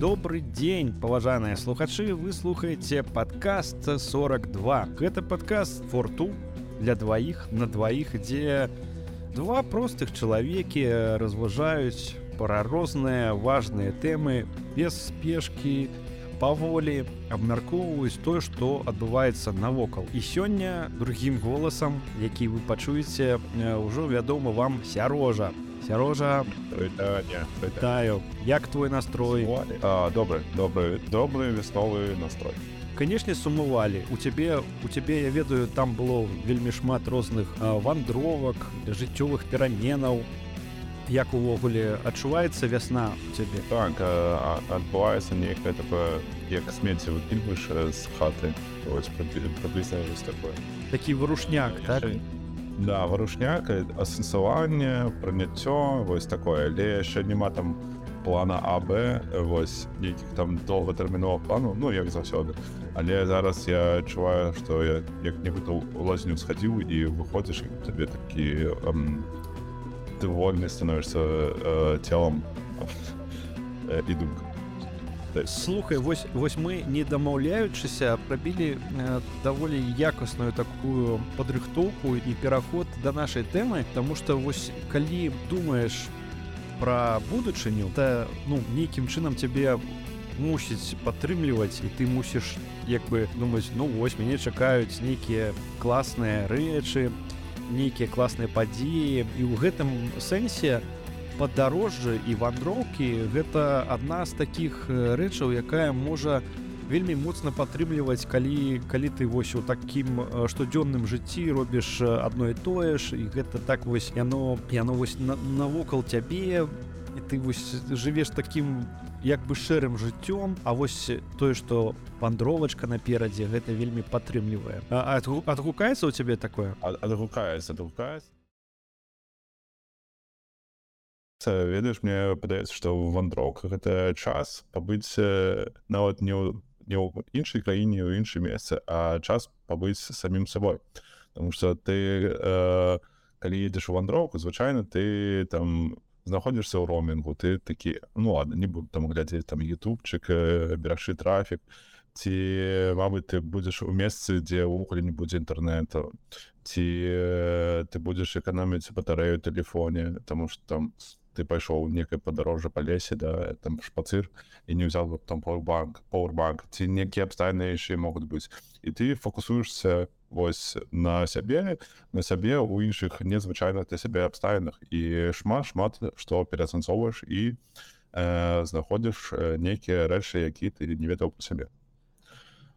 Добрый день, паважаныя слухачы, вы слухаеце падкаст 42. Гэта падкаст форту для дваіх на дваіх, дзе два простых чалавекі разважаюць пара розныя важныя тэмы без спешкі, паволі абмяркоўваюць тое, што адбываецца навокал. І сёння другім голасам, які вы пачуеце, ўжо вядома вам сярожа сярожа пытаю як твой настрой? Добры добры добры вясновы настрой. Канешне сумавалі у цябе у цябе я ведаю там было вельмі шмат розных вандровак жыццёвых пераменаў як увогуле адчуваецца вясна у цябе так адбываецца нейкае такое як смецце выкідваеш з хаты такое такі вырушняк так да варушняк асэнсаванне прыняццё вось такое. Але яшчэ няма там плана аб вось нейкіх там доўгатэрмінова плану ну як заўсёды. Але зараз я адчуваю што я як-небыт у лазню схадзіў і выходзіш табе такі ты вольны становішся э, целом і думка слухай вось вось мы не дамаўляючыся прабілі э, даволі якасную такую падрыхтоўку і пераход да нашай тэмы Таму что вось калі думаеш про будучыню то ну нейкім чынам цябе мусіць падтрымліваць і ты мусіш як бы думаць ну вось мяне чакаюць нейкія класныя рэчы нейкія класныя падзеі і ў гэтым сэнсе у падарожжы і вандроўкі гэта адна з такіх рэчаў якая можа вельмі моцна падтрымліваць калі калі ты вось у такім штодзённым жыцці робіш адно і тое ж і гэта так вось яно яно вось навокал цябе і ты вось жывеш таким як бы шэрым жыццём А вось тое што вандровачка наперадзе гэта вельмі падтрымлівае. Адгукаецца у цябе такое? Адгукаецца адгукаецца ведаеш мне падаецца што ў вандроўках гэта час пабыць нават не не ў іншай краіне ў іншым месцы а час пабыць самім сабой Таму что ты э, калі едзеш у вандроўку звычайна ты там знаходзішся ў ромінгу ты такі ну ладно не буду там глядзець там ютубчык берагшы трафік ці мабыць ты будзеш у месцы дзе ўвогуле не будзе інтэрнету ці э, ты будзеш эканоміць батарэю тэлефоне тому что там ты пайшоў некае падарожжа па лесе да там шпацыр і не ўзял там пауэрбанк пауэрбанк. Ці нейкія абстайныя яшчэ могуць быць і ты фокусуешься вось на сябе на сябе у іншых незвычайных для сябе абстаянах і шмат шмат што перасэнсоўваеш і э, знаходзіш нейкія рэчы які ты не ведаў па сябе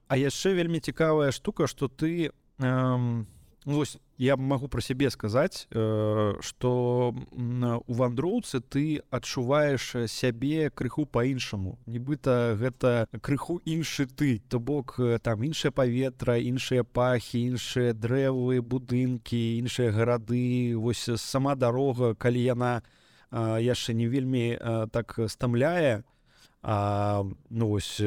А яшчэ вельмі цікавая штука што ты э, Ну, вось я магу пра сябе сказаць э, што у вандроўцы ты адчуваеш сябе крыху по-іншаму нібыта гэта крыху іншы ты. То бок э, там іншае паветра іншыя пахі іншыя дрэвы будынкі іншыя гарады вось сама дарога калі яна яшчэ не вельмі так стамляе а, ну вось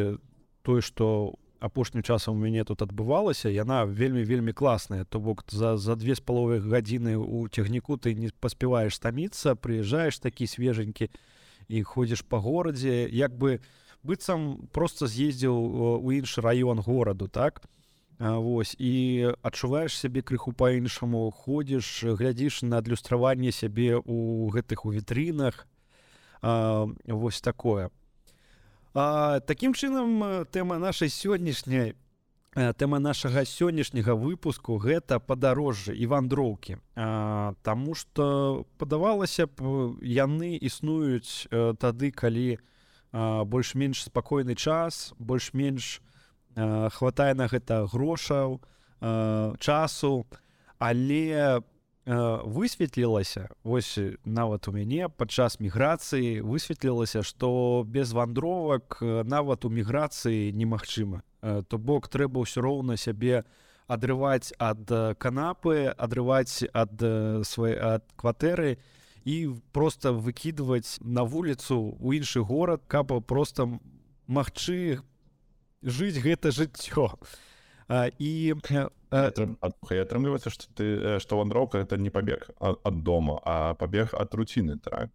тое што у апошнім часам у мяне тут адбывалася яна вельмі вельмі класная. То бок за за две з паловых гадзіны у цягніку ты не паспяваеш стаміцца прыязджаеш такі свеженькі і ходзіш по горадзе. Як бы быццам просто з'ездзіў у іншы раён гораду так? А, вось і адчуваеш сябе крыху по-іншаму ходзіш глядзіш на адлюстраванне сябе у гэтых у вітрынах. Вось такое А, такім чынам тэма нашай сённяшняй тэма нашага сённяшняга выпуску гэта падарожжа і вандроўкі. Таму што падавалася б яны існуюць тады калі больш-менш спакойны час больш-менш хватае на гэта грошаў часу. Але по высветлілася вось нават у мяне падчас міграцыі высветлілася што без вандровак нават у міграцыі немагчыма то бок трэба ўсё роўна сябе адрываць ад канапы адрываць ад свае ад кватэры і просто выкідваць на вуліцу у іншы горад каб просто магчы жыць гэта жыццё і атрымліваецца што ты што вандроўка это не пабег ад дома а пабег ад руціны так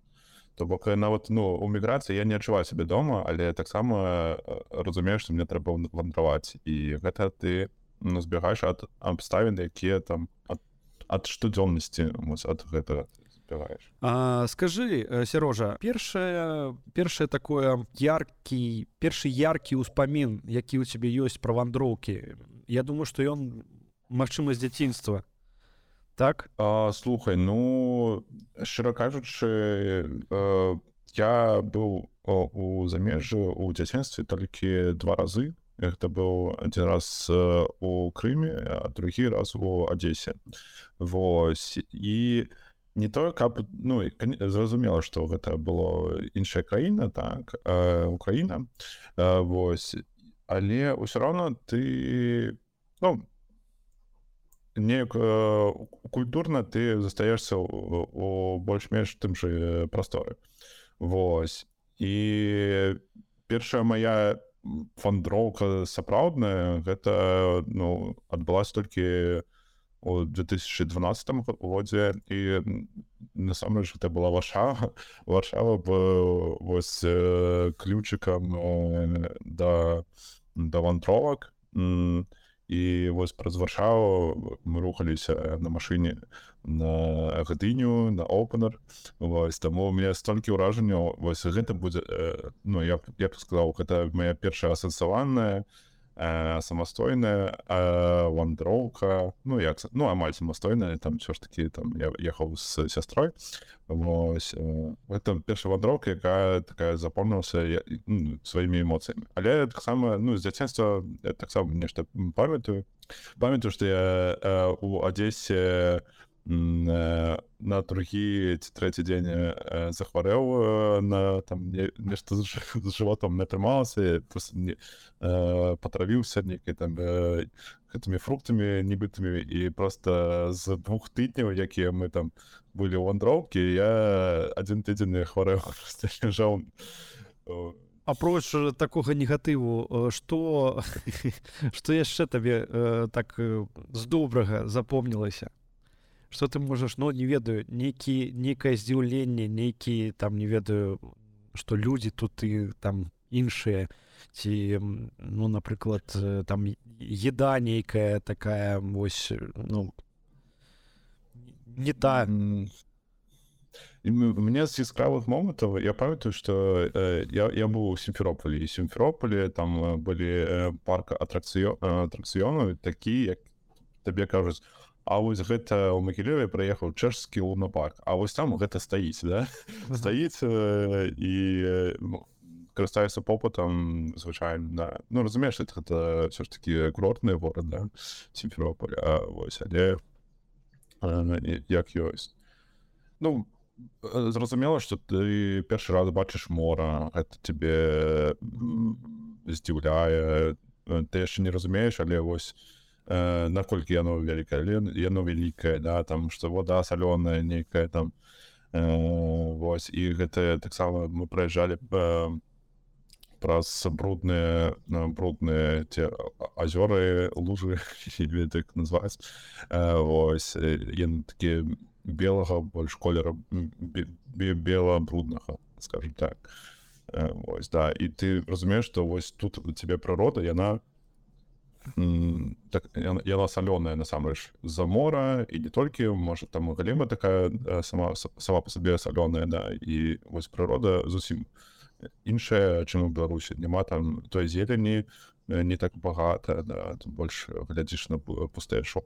то бок нават ну у міграцыі я не адчуваю сябе дома але таксама разумею што мне трэба вандраваць і гэта ты ну, збегаеш ад абставін якія там ад, ад штодзённасці ад гэтага спяваеш скажы сярожа першае першае такое яркі першы яркі ўспамін які ў цябе ёсць пра вандроўкі Я думаю што ён магчыма з дзяцінства так? А, слухай ну шчыра кажучы э, я быў у замежжы у дзяцінстве толькі два разы. Это быў адзін раз у крыме а другі раз у адзесе Вось і не то каб ну зразумела что гэта было іншая краіна так э, Украіна э, Вось але ўсё равно ты ну, неяк э, культурна ты застаешься у больш-менш тым же прасторы Вось. І першая моя фандроўка сапраўдная гэта ну адбылась толькі у у 2012 годзе і насамрэч гэта была варшава. Варшава вось ключыкам да да вантровак і вось праз варшаву мы рухаліся на машыне на гэтыню на опенер. Вось таму у меня столькі ўражанняў вось гэта будзе ну я я б сказаў гэта моя першая асэнсаваная на э, самастойная вандроўка ну як ну амаль самастойная там все ж таки там я ехаў з сястрой Вось, э, это перша вандроўка якая такая запомнілася ну, сваімі эмоцыямі але таксама ну з дзяцінства таксама нешта памятаю. Памятаю што я у адзесе на другі ці трэці дзень э, захварэў э, на там нешта з жывотом не атрымалася не, э, патравіўся нейкай там э, гэтымі фруктамі нібытымі і просто з двух тыдняў якія мы там былі ў вандроўкі я адзін тыдзень хварэў жаў апроч такога негатыву што што яшчэ табе э, так з добрага запомнілася что ты можаш но ну, не ведаю нейкі некае здзіўленне нейкі там не ведаю что людзі тут і там іншыя ці ну напрыклад там еда нейкая такая вось ну не та. Мне з яскравых момантаў я памятаю что э, я, я быў у сімферополі сімферополі там былі парка атракцыё атракцыёну такі як табе кажуць А вось гэта ў Макілёве прыехаў чэшскі лунапарк А вось там гэта стаіць да? стаіць э, і ну, карыстаецца попытам звычайна да. ну разумееш гэта все ж таки курортны горад да? сімферополя вось але як ёсць ну зразумела что ты першы раз бачыш мора это тебе здзіўляе ты яшчэ не разумееш але вось э, наколькі яно вялікае яно вялікае да там что вода салёная нейкая там э, Вось і гэта таксама мы праязджалі э, праз брудныя брудныя те азёры лужы так называць э, Вось яны такі белага больш колера бела бруднага скажем так э, Вось да. І ты разумееш што вось тут у тебе прырода яна так яна салёная насамрэч за мора і не толькі можа там галіма такая сама сама по сабе салёная да і вось прырода зусім іншая чым у беларусі няма там той зелені не так багата да, больш глядзіш на пустые шоу.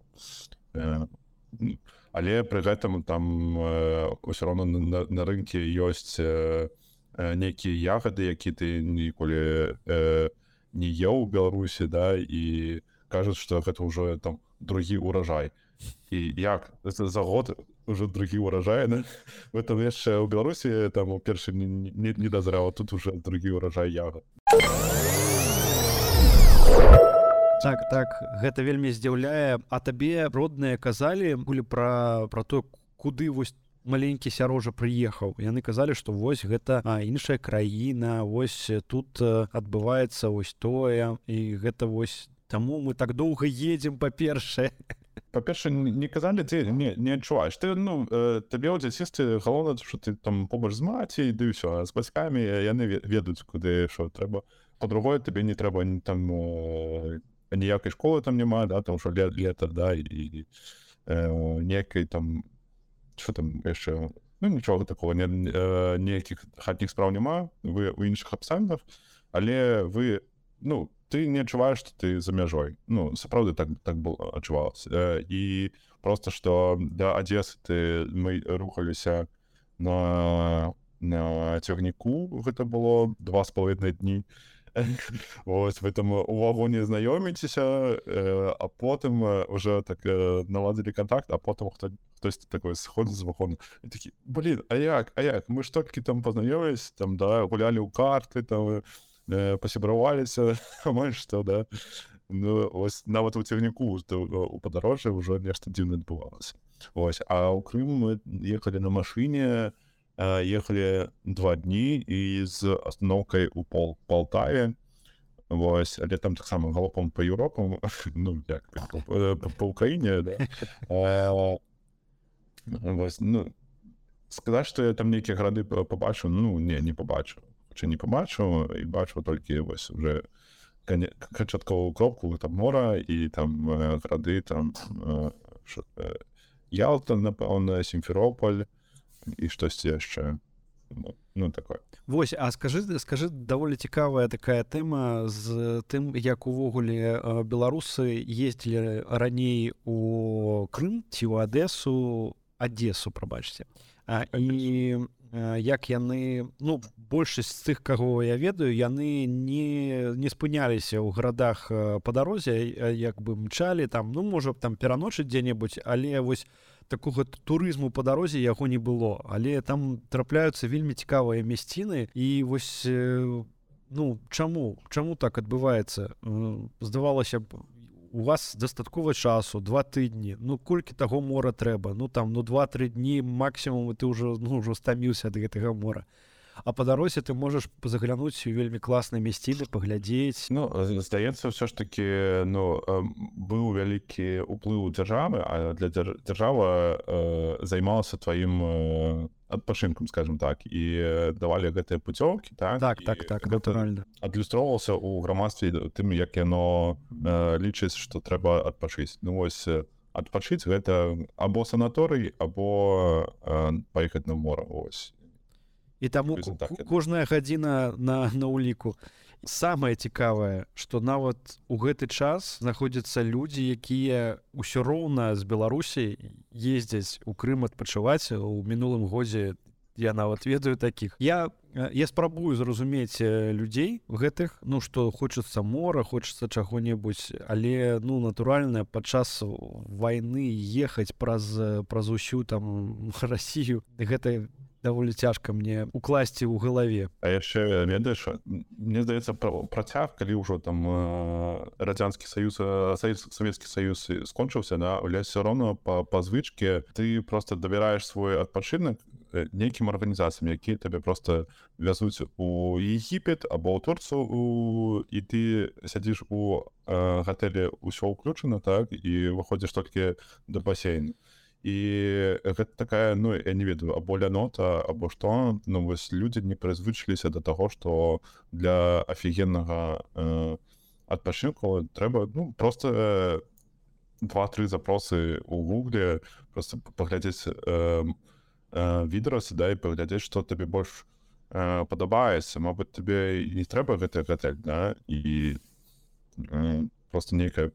Але пры гэтым там ўсё роўно на, на рынке ёсць нейкія ягады які ты ніколі не не еў у беларусі да і кажуць что гэта ўжо там другі урожай і як за год уже другі да? в этом яшчэ ў беларусі там у першы не, не, не дазряла тут уже другі урожай яга так так гэта вельмі здзіўляе. А табе родныя казалі былі пра про то куды вось маленькі сярожа прыехаў яны казалі што вось гэта іншая краіна вось тут адбываецца вось тое і гэта вось таму мы так доўга едзем па-першае па-перша не казалі ты не не адчуваеш ты ну э, табе ў дзяцінстве галоўна що ты там побач з маці ды ўсё з бацькамі яны ведаюць куды що трэба. По-другое табе не трэба не там э, ніякай школы там няма да там що лет лета да і э, некай там что там яшчэ ну нічога такого не нейкіх хатніх спраў няма вы у іншых абставінах але вы ну ты не адчуваеш что ты за мяжой. Ну сапраўды так так было адчувалася і просто что да адзесы ты мы рухаліся на на цягніку гэта было два з паловінай дні ось в этом у вагоне знаёміцеся а потым уже так наладзілі контакт а потым хто хтось такой сход з вагона такі блин а як а як? Мы ж толькі там пазнаёмились там да гулялі ў карты там э, пасябраваліся амаль што да? Ну ось нават у цягніку у падарожжа ўжо нешта дзіўна адбывалася ось а ў Крым мы ехалі на машыне ехалі два дні і з астановкай у пол Палтаве Вось але там таксама галопам по Еўропам ну як по Украіне да? вось, ну сказаць што я там нейкія грады побачыў ну не не побачыў чи не побачыў і бачу толькі вось уже канчатковую кропку там мора і там грады там ялта напэўна сімферополь і штосьці яшчэ ну, ну такое. Вось а скажы скажы даволі цікавая такая тэма з тым як увогуле беларусы ездзілі раней у Крым ці ў адэсу адесу прабачце. І як яны ну большасць з тых каго я ведаю яны не не спыняліся ў гарадах па дарозе як бы мчалі там ну можа б там пераночыць дзе-небудзь але вось такога турызму па дарозе яго не было. Але там трапляюцца вельмі цікавыя мясціны. І вось ну чаму чаму так адбываецца? Здавалася б у вас дастаткова часу два тыдні. Ну колькі таго мора трэба? Ну там ну два-тры дні максімум ты ўжо ну ўжо стаміўся ад гэтага мора. а па дарозе ты можаш заглянуць у вельмі класнай мясціны паглядзець Ну здаецца ўсё ж таки ну быў вялікі уплыў дзяржавы а для дзяржава э, займалася тваім э, адпачынкам скажем так і давалі гэтыя пуцёўкі так так так так натуральна адлюстроўваўся ў грамадстве тым як яно э, лічыць што трэба адпачыць. Ну вось адпачыць гэта або санаторый або э, паехаць на мора ось і таму так, кожная гадзіна на на ўліку самае цікавае што нават у гэты час знаходзяцца людзі якія ўсё роўна з беларусі ездзяць у Крым адпачываць. У мінулым годзе я нават ведаю такіх. Я я спрабую зразумець людзей гэтых. Ну што хочацца мора хочацца чаго-небудзь але ну натуральна падчас войны ехаць праз праз усю там Расію гэта даволі цяжка мне укласці ў галаве А яшчэ ведаеш мне здаецца працяг калі ўжо там радзянскі саюз савецкі саюз скончыўся на да, все роўно па па звычке ты просто давяраеш свой адпачынак нейкім арганізацыям якія табе просто вязуць у егіпет або ў турцу і ты сядзіш у гатэлі ўсё ўключана так і выходзіш толькі да басейну і гэта такая ну я не ведаю або лянота або што ну вось людзі не прызвычыліся да таго што для афігеннага э, адпачынку трэба ну просто э, два-тры запросы у гугле просто паглядзець э, э, відрасы да і паглядзець што табе больш э, падабаецца Мабыць табе не трэба гэта гатэль да і э, просто нейкая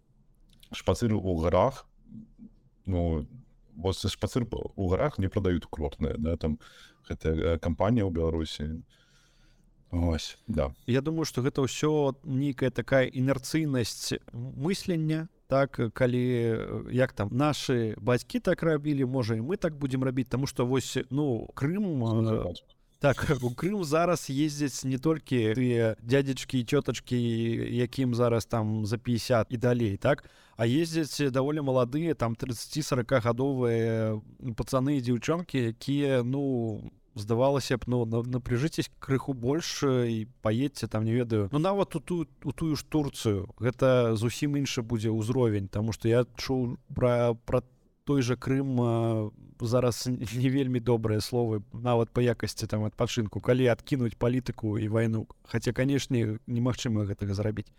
шпацыры ў гарах ну не бо спацыр у гарах не продают кротныя да там гэта кампанія ў беларусі ось да. Я думаю что гэта ўсё нейкая такая інерцыйнасць мыслення так калі як там наши бацькі так рабілі можа і мы так будемм рабіць тому что вось ну Крым так у Крым зараз ездзяць не толькі тыя дядзечкі і цётачкі якім зараз там за 50 і далей так? А ездзяць даволі маладыя там 30 40 гадовыя пацаны і дзяўчонкі якія ну здавалася б ну напряжитесь крыху больше і паедце там не ведаю. Ну нават у ту у тую ж турцыю гэта зусім іншы будзе ўзровень тому что я чуў пра пра той же Крым зараз не вельмі добрыя словы нават па якасці там адпачынку калі адкінуць палітыку і вайну. Хаця канешне немагчыма гэтага зрабіць.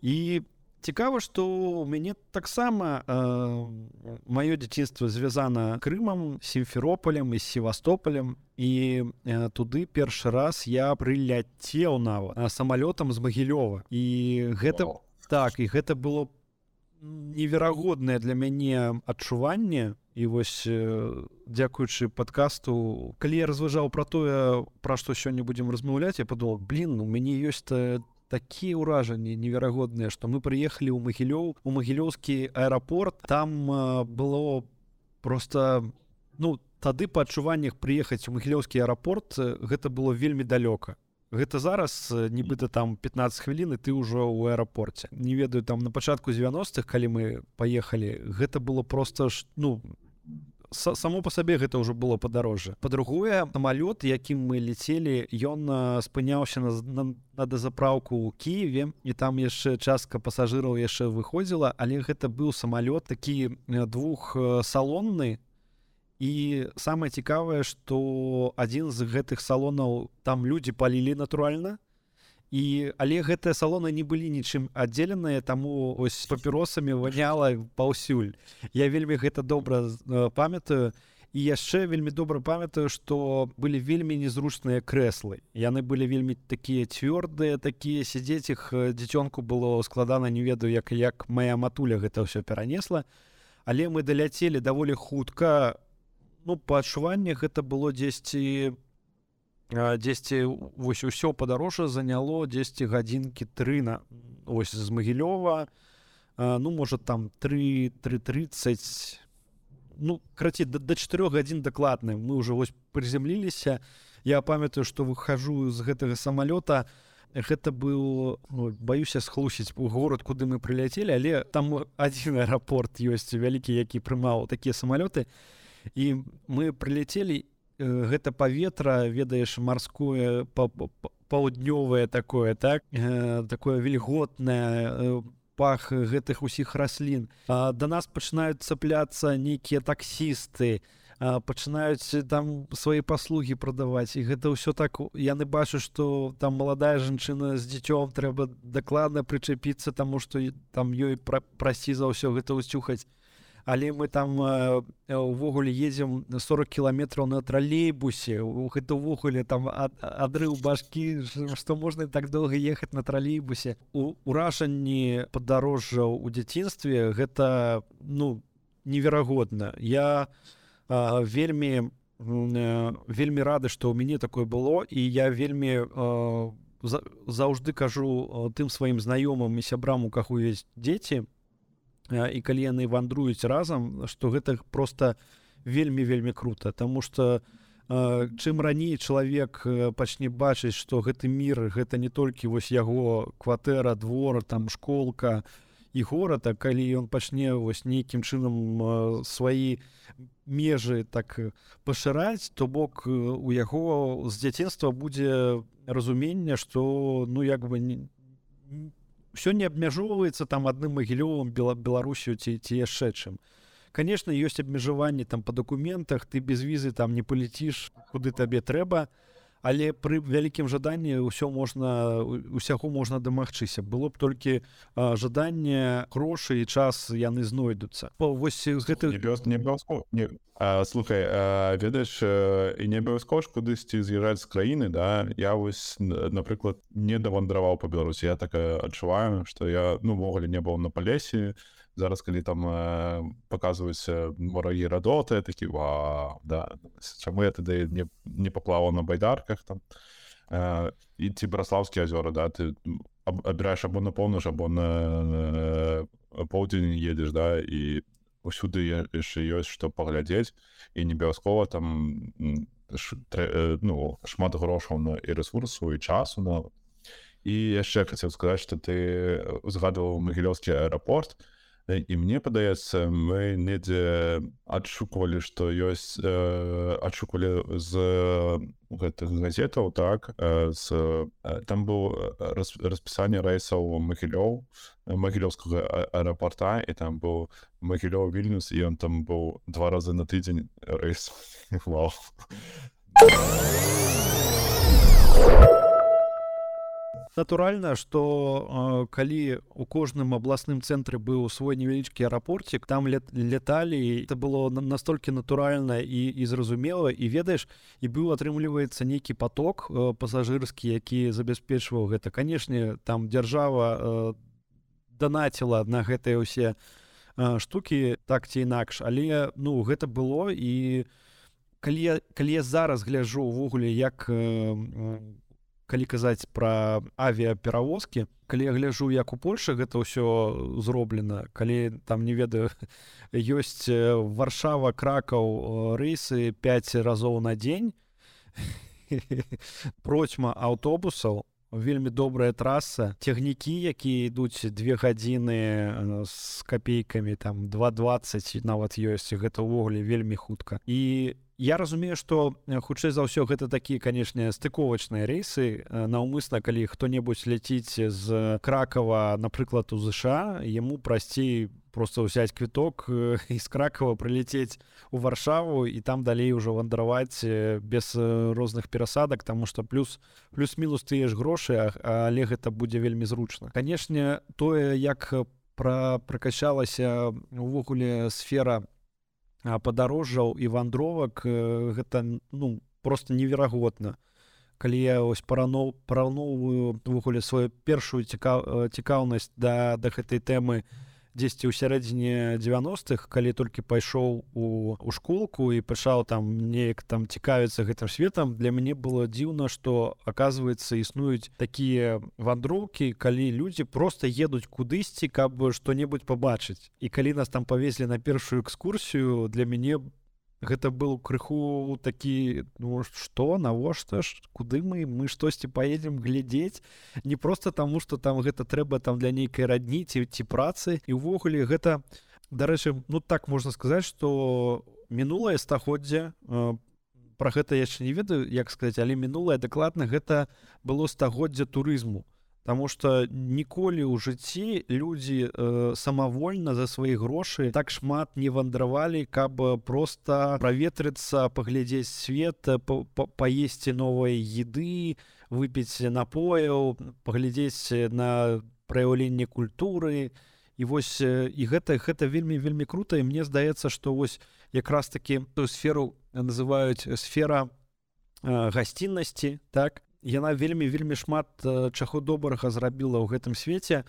І по цікава што у мяне таксама э, маё дзяцінства звязана крымам сімферопалем і севастополем. І э, туды першы раз я прыляцеў нават самалётам з магілёва. І гэта О. так і гэта было неверагоднае для мяне адчуванне і вось э, дзякуючы падкасту калі я разважаў пра тое пра што сёння будзем размаўляць я падумал блин у мяне ёсць такія ўражанні неверагодныя што мы прыехалі ў магілёў у магілёўскі аэрапорт. Там было просто ну тады па адчуваннях прыехаць у магілёўскі аэрапорт гэта было вельмі далёка гэта зараз нібыта там 15 хвілін ты ўжо ў аэрапорце. Не ведаю там на пачатку 90-х калі мы паехалі гэта было просто ж ну само по сабе гэта ўжо было падарожжа. Па-другое самалёт якім мы летелі ён спыняўся на, на, на дазапраўку ў Киеве і там яшчэ частка пасажыраў яшчэ выходзіла але гэта быў самалёт такі двух салонны і самае цікавае што адзін з гэтых салонаў там людзі палілі натуральна і але гэтыя салоны не былі нічым аддзеленыя таму ось папіросамі ваняла паўсюль я вельмі гэта добра э, памятаю. І яшчэ вельмі добра памятаю што былі вельмі незручныя крэслы яны былі вельмі такія цвёрдыя такія сядзець іх э, дзіцёнку было складана не ведаю як як моя матуля гэта ўсё перанесла. Але мы даляцелі даволі хутка ну па адчуваннях гэта было дзесьці дзесьці вось усё падарожжа заняло 10 гадзінкі тры на ось з магілёва ну можа там 3330 ну краці да, да 4 гадзін дакладны мы уже вось прызямліліся я памятаю што выхожу з гэтага самалёта гэта быў ну, баюся схлусіць у горад куды мы прыляцелі але там адзін аэрапорт ёсць вялікі які прымаў такія самалёты. і мы прыляцелі і гэта паветра ведаеш марское паўднёвае такое так? Такое вільготнае пах гэтых усіх раслін. Да нас пачынаюць цапляцца нейкія таксісты пачынаюць там свае паслугі прадаваць. І гэта ўсё так яны бачу што там маладая жанчына з дзіцём трэба дакладна прычапіцца таму што там ёй прасці за ўсё гэта ўсцюхаць але мы там увогуле едзем 40 кіламетраў на тралейбусе. Гэта ўвогуле там адрыў башкі што можна так доўга ехаць на тралейбусе. У ўражанні падарожжаў у дзяцінстве гэта ну неверагодна. Я а, вельмі вельмі рады што ў мяне такое было і я вельмі а, заўжды кажу тым сваім знаёмым і сябрам у каху ёсць дзеці і калі яны вандруюць разам што гэта просто вельмі вельмі круто тому что чым раней чалавек пачне бачыць што гэты мір гэта не толькі вось яго кватэра двора там школка і горада калі ён пачне вось нейкім чынам свае межы так пашыраць то бок у яго з дзяцінства будзе разуменне што ну як бы не ўсё не абмяжоўваецца там адным магілёвым бела беларусю ці ці яшчэ чым конечно ёсць абмежаванні там па дакументах ты без візы там не палеціш куды табе трэба але пры вялікім жаданні ўсё можна усяго можна дамагчыся. Было б толькі жаданне грошы і час яны знойдуцца. Вось гэты не не слухай ведаеш і не абавязкова ж кудысьці з'язджаць з краіны да? Я вось напрыклад не давандраваў па беларусі. Я так адчуваю што я ну ввогуле не быў на палесе зараз калі там паказваюць ворагі радоты такі да чаму я тады не, не паплаваў на байдарках там? І ці браслаўскія азёры да ты абіраеш або на поўнач або на поўдзень едзеш да і усюды яшчэ ёсць што паглядзець і не абавязкова там ш, трэ, ну шмат грошаў на і рэсурсу і часу на. І яшчэ хацеў сказаць што ты узгадываў магілёўскі аэрапорт і мне падаецца мы недзе адшуквалі што ёсць э, адшуквалі з гэтых газетаў так з там быў распісанне рэйсаў магілёў магілёўскага аэрапорта і там быў магілёў вільнюс і ён там быў два разы на тыдзень рэйс вау натуральна что э, калі у кожным абласным цэнтры быў свой невялічкі аэрапорцік там лет леталі это было настолькі натуральна і і зразумела і ведаеш і быў атрымліваецца нейкі поток э, пасажырскі які забяспечваў гэта. Канешне там дзяржава э, данаціла на гэтыя ўсе э, штукі так ці інакш але ну гэта было і калі калі зараз гляжу увогуле як э, калі казаць пра авіаперавозкі калі я гляжу як у Польше гэта ўсё зроблена калі там не ведаю ёсць варшава кракаў рэйсы 5 разоў на дзень процьма аўтобусаў вельмі добрая траса цягнікі якія ідуць две гадзіны з капейкамі там 220 нават ёсць гэта ўвогуле вельмі хутка. І я разумею что э, хутчэй за ўсё гэта такія канешне стыковачныя рэйсы э, наўмысна калі хто-небудзь ляціць з кракова напрыклад у ЗША яму прасцей просто ўзяць квіток з э, кракова прылецець у варшаву і там далей ужо вандраваць без розных перасадак тому что плюс плюс-мінус тыя ж грошы але гэта будзе вельмі зручна канешне тое як пра пракачалася увогуле сфера падарожжаў і вандровак гэта ну просто неверагодна. Калі я ось параноў параўноўваю ввогуле сваю першую цікаў цікаўнасць да да гэтай тэмы дзесьці ў сярэдзіне 90-х калі толькі пайшоў у, у школку і пачаў там неяк там цікавіцца гэтым светам для мяне было дзіўна што оказывается існуюць такія вандроўкі калі людзі просто едуць кудысьці каб што-небудзь пабачыць. І калі нас там павезлі на першую экскурсію для мяне было гэта был крыху такі ну что навошта ж куды мы мы штосьці поедем глядзець. Не просто таму что там гэта трэба там для нейкай радні ці ці працы. І увогуле гэта дарэчы ну так можна сказаць что мінулае стагоддзя э, про гэта яшчэ не ведаю як сказать але мінулае дакладна гэта было стагоддзя турызму Таму што ніколі ў жыцці людзі э, самавольна за свае грошы так шмат не вандравалі, каб проста праветрыцца, паглядзець свет, паесці новай еды, выпіць напояў, паглядзець на праяўленне культуры. І вось і гэта гэта вельмі вельмі круто і мне здаецца, што вось якраз такі ту сферу называюць сфера э, гасціннасці так яна вельмі вельмі шмат чаго добрага зрабіла ў гэтым свеце.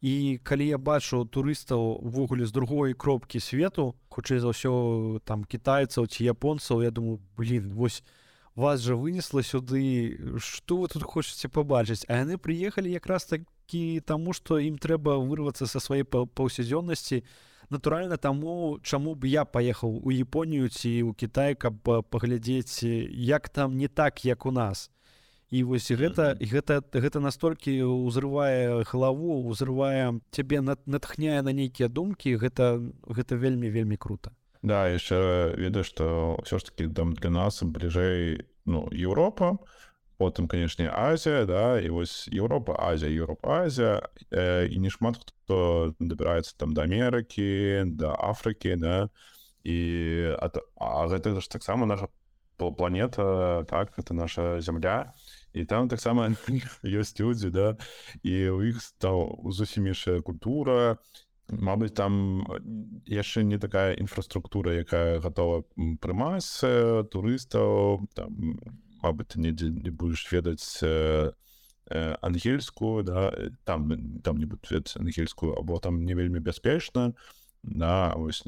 І калі я бачу турыстаў увогуле з другой кропкі свету хутчэй за ўсё там кітайцаў ці японцаў я думаю блин вось вас жа вынесла сюды что вы тут хочаце пабачыць? А яны прыехалі якраз такі таму што ім трэба вырвацца са сваёй паўсядзённасці. Натуральна таму чаму б я паехаў у Японію ці ў Кітай каб паглядзець як там не так як у нас і вось гэта гэта гэта настолькі ўзрывае галаву узрывае цябе натхняе на нейкія думкі гэта гэта вельмі вельмі круто. Да яшчэ ведаю что ўсё ж таки там для нас бліжэй ну Еўропа потым канешне Азія да і вось Еўропа Азія Еўропа Азія э, і не шмат хто дабіраецца там да Амерыкі да Афрыкі да. І а, а гэта ж таксама наша планета так это наша зямля і і там таксама ёсць людзі да і у іх стаў зусім іншая культура. Мабыць там яшчэ не такая інфраструктура якая готова прымаць турыстаў там Мабыць недзе не будешь ведаць ангельскую да там там не буду ведаць ангельскую або там не вельмі бяспечна. то да ось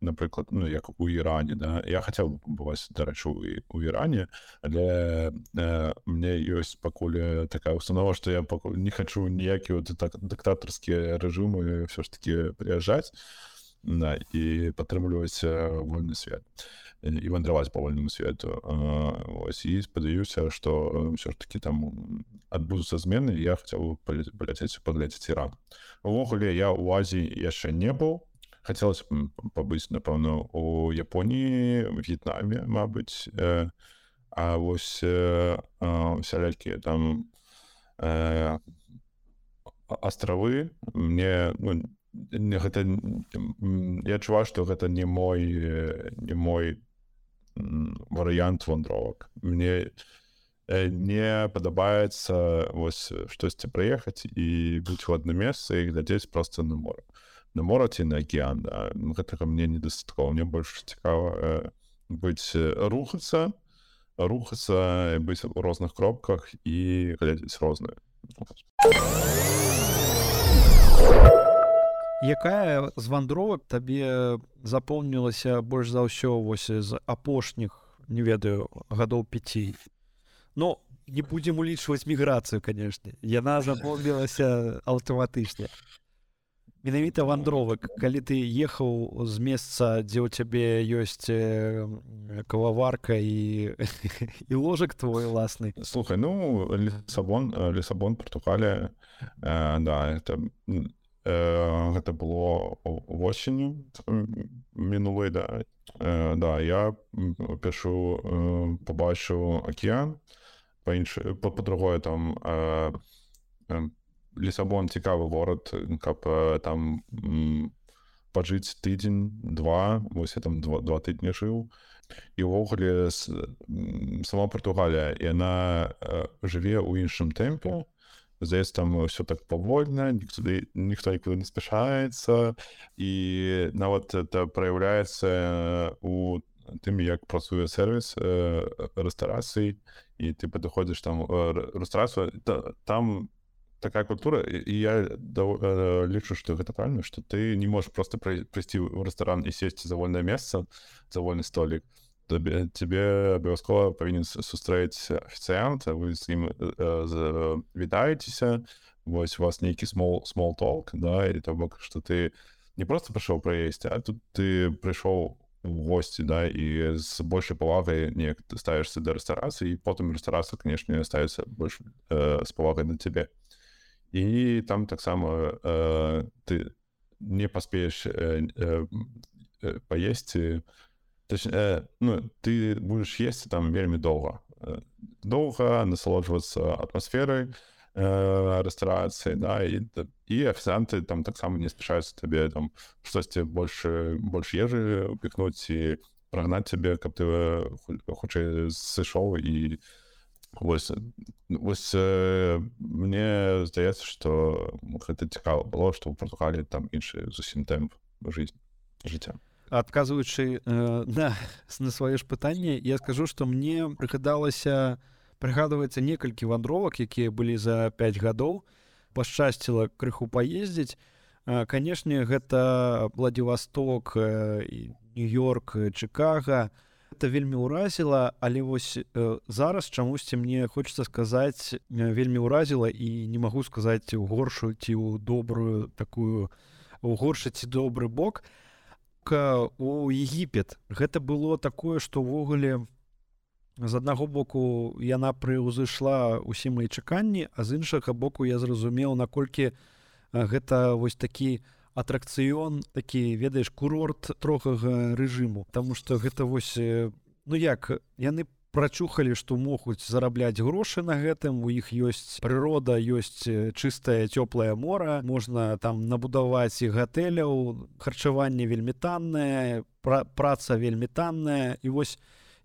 напрыклад ну як у іране да. Я хацеў бываць дарэчу у іране але э, мне ёсць пакуль такая установа што я пакуль не хачу ніякі так дыктатарскія рэжымы ўсё ж таки прыязджаць да, і падтрымліваць вольны свет і вандраваць па вольнаму свету ось і спадзяюся што ўсё ж таки там адбудуцца змены я хацеў паляцець паглядзець іран. Увогуле я у азіі яшчэ не быў хацелось пабыць напэўна у Японіі в'етнаме Мабыць э, а вось э, сялякія там э, астравы мне ну, гэта я адчуваю што гэта не мой не мой варыянт вандровак мне не падабаецца вось штосьці прыехаць і быць у адно месца і глядзець проста на мора на мора ці на акеан да. гэтага мне недастаткова мне больш цікава быць рухацца рухацца быць у розных кропках і глядзець розныя якая з вандровак табе запомнілася больш за ўсё вось з апошніх не ведаю гадоў 5 но не будзем улічваць міграцыю канешне. Яна запомнілася аўтаматычна менавіта вандровак калі ты ехаў з месца дзе ў цябе ёсць кававарка і і ложак твой уласны. Слухай ну лесабон лесабон португалія э, да это гэта было восенню мінулай да. Да я пишу побачыў океан па-інш по-другое там лісабон цікавы горад каб там пажыць тыдзень два вось там два, два тыдні жыў. І ўвогуле сама Португалія яна жыве ў іншым тэмпе. Здаецца там все так павольна нікуды ніхто нікуды не спяшаецца. І нават это проявляецца у тым як працуе сервіс рэстарацыі і ты падыходзіш там рэстарацыю там такая культура і я лічу што гэта правильно што ты не можаш просто прыйсці ў рэстаран і сесці за вольнае месца за вольны столік то табе тебе абавязкова павінен сустрэць афіцыянт вы з ім вітаецеся вось вас нейкі смол смол толк да і то бок что ты не просто прыйшоў праесці а тут ты прыйшоў госці да і з большай павагай неяк ты ставішся да рэстарацыі потым рэстарацыя канешне ставіцца больш э, з павагай на цябе і там таксама э, ты не паспееш э, э, паесці у Точ, э, ну, ты будешь есці там вельмі доўга доўга насалоджвацца атмасферай э, рэстарацыі да і, і афіцыанты там таксама не спяшаюцца табе там штосьці больш больш ежы упікнуць і прагнаць цябе каб ты хутчэй сышоў і вось, вось э, мне здаецца што гэта цікава было што ў Португаліі там іншы зусім тэмп жизнь жыцця адказваючы э, на, на сваё ж пытанне я скажу что мне прыгадалася прыгадваецца некалькі вандровак якія былі за 5 гадоў пашчасціла крыху паездзіць канешне гэта владивосток нью-йорк чыкага это вельмі ўразіла але вось э, зараз чамусьці мне хочется сказаць вельмі ўразіла і не магу сказаць у горшую ці ў добрую такую у горшы ці добры бок. У егіпет гэта было такое что ўвогуле з аднаго боку яна прыўзышла усім мои чаканні а з іншага боку я зразумеў наколькі гэта вось такі атракцыён такі ведаеш курорт трохага рэжыму. Таму что гэта вось ну як яны по прачухалі што могуць зарабляць грошы на гэтым у іх ёсць прырода ёсць чыстае цёплае мора можна там набудаваць і гатэляў харчаванне вельмі таннае пра праца вельмі танная. І вось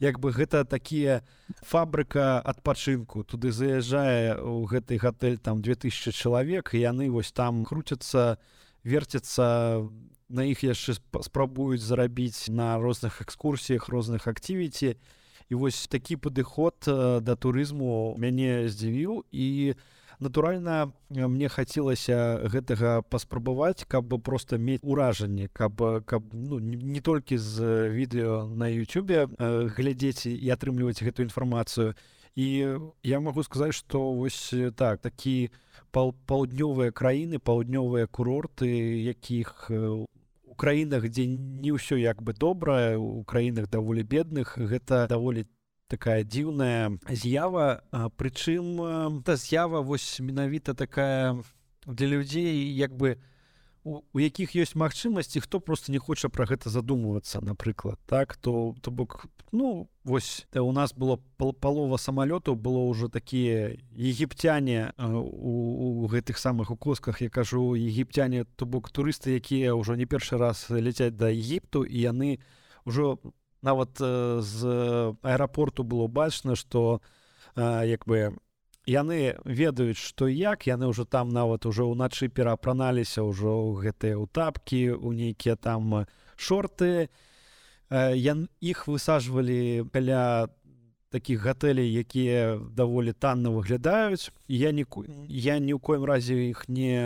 як бы гэта такія фабрыка адпачынку. Туды заязджае у гэты гатэль там 2000 чалавек яны вось там круцяцца верцяцца на іх яшчэ спрабуюць зарабіць на розных экскурсіях розных акцівіці і вось такі падыход э, да турызму мяне здзівіў. І натуральна мне хацелася гэтага паспрабаваць каб бы просто мець уражанне каб каб ну, не толькі з відэо на Ютубе э, глядзець і атрымліваць гэту інфармацыю. і я магу сказаць што вось так такі паўднёвыя краіны паўднёвыя курорты якіх у краінах дзе не ўсё як бы добра у краінах даволі бедных гэта даволі такая дзіўная з'ява. Прычым та з'ява вось менавіта такая для людзей як бы у у, у якіх ёсць магчымасці хто просто не хоча про гэта задумвацца напрыклад так то то бок ну вось да, у нас было пол, палова самалётаў было ўжо такія егіпцяне у, у гэтых самых укосках я кажу егіпцяне то бок турысты якія ўжо не першы раз ляцяць да егіпту і яны ўжо нават з аэрапорту было бачна что як бы у яны ведаюць што як яны ўжо там нават ужо ўначы пераапраналіся ўжо гэтыя ўтапкі у нейкія там шорты. Ян іх высаджвалі каля такіх гатэлей якія даволі танна выглядаюць. Я не я ні ў коім разе іх не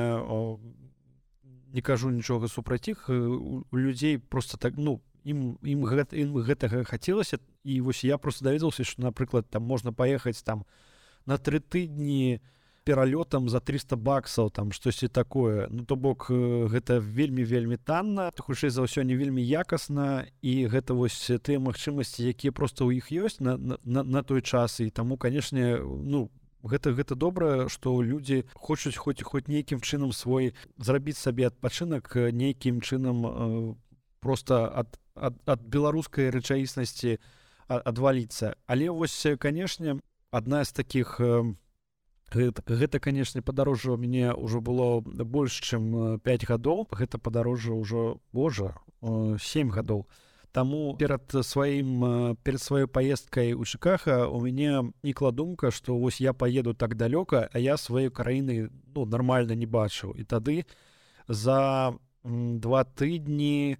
не кажу нічога супраць іх. У людзей просто так ну ім ім гэта ім гэтага хацелася. І вось я просто даведаўся што напрыклад там можна паехаць там у на тры тыдні пералётам за 300 баксаў там штосьці такое. Ну то бок гэта вельмі вельмі танна хутчэй за ўсё не вельмі якасна. І гэта вось тыя магчымасці якія просто ў іх ёсць на, на, на той час. І таму канешне ну гэта гэта добра што людзі хочуць хоць хоць нейкім чынам свой зрабіць сабе адпачынак нейкім чынам просто ад, ад, ад беларускай рэчаіснасці адваліцца. Але вось канешне одна з таких гэта, гэта канешне падарожжа у мяне ўжо было больш чым 5 гадоў гэта падарожжа ўжо Божа 7 гадоў Таму перад сваім перед сваёй паездкай у чыкаха у мяне нікла думка што вось я поеду так далёка а я сваёй краіны ну нормально не бачыў і тады за два тыдні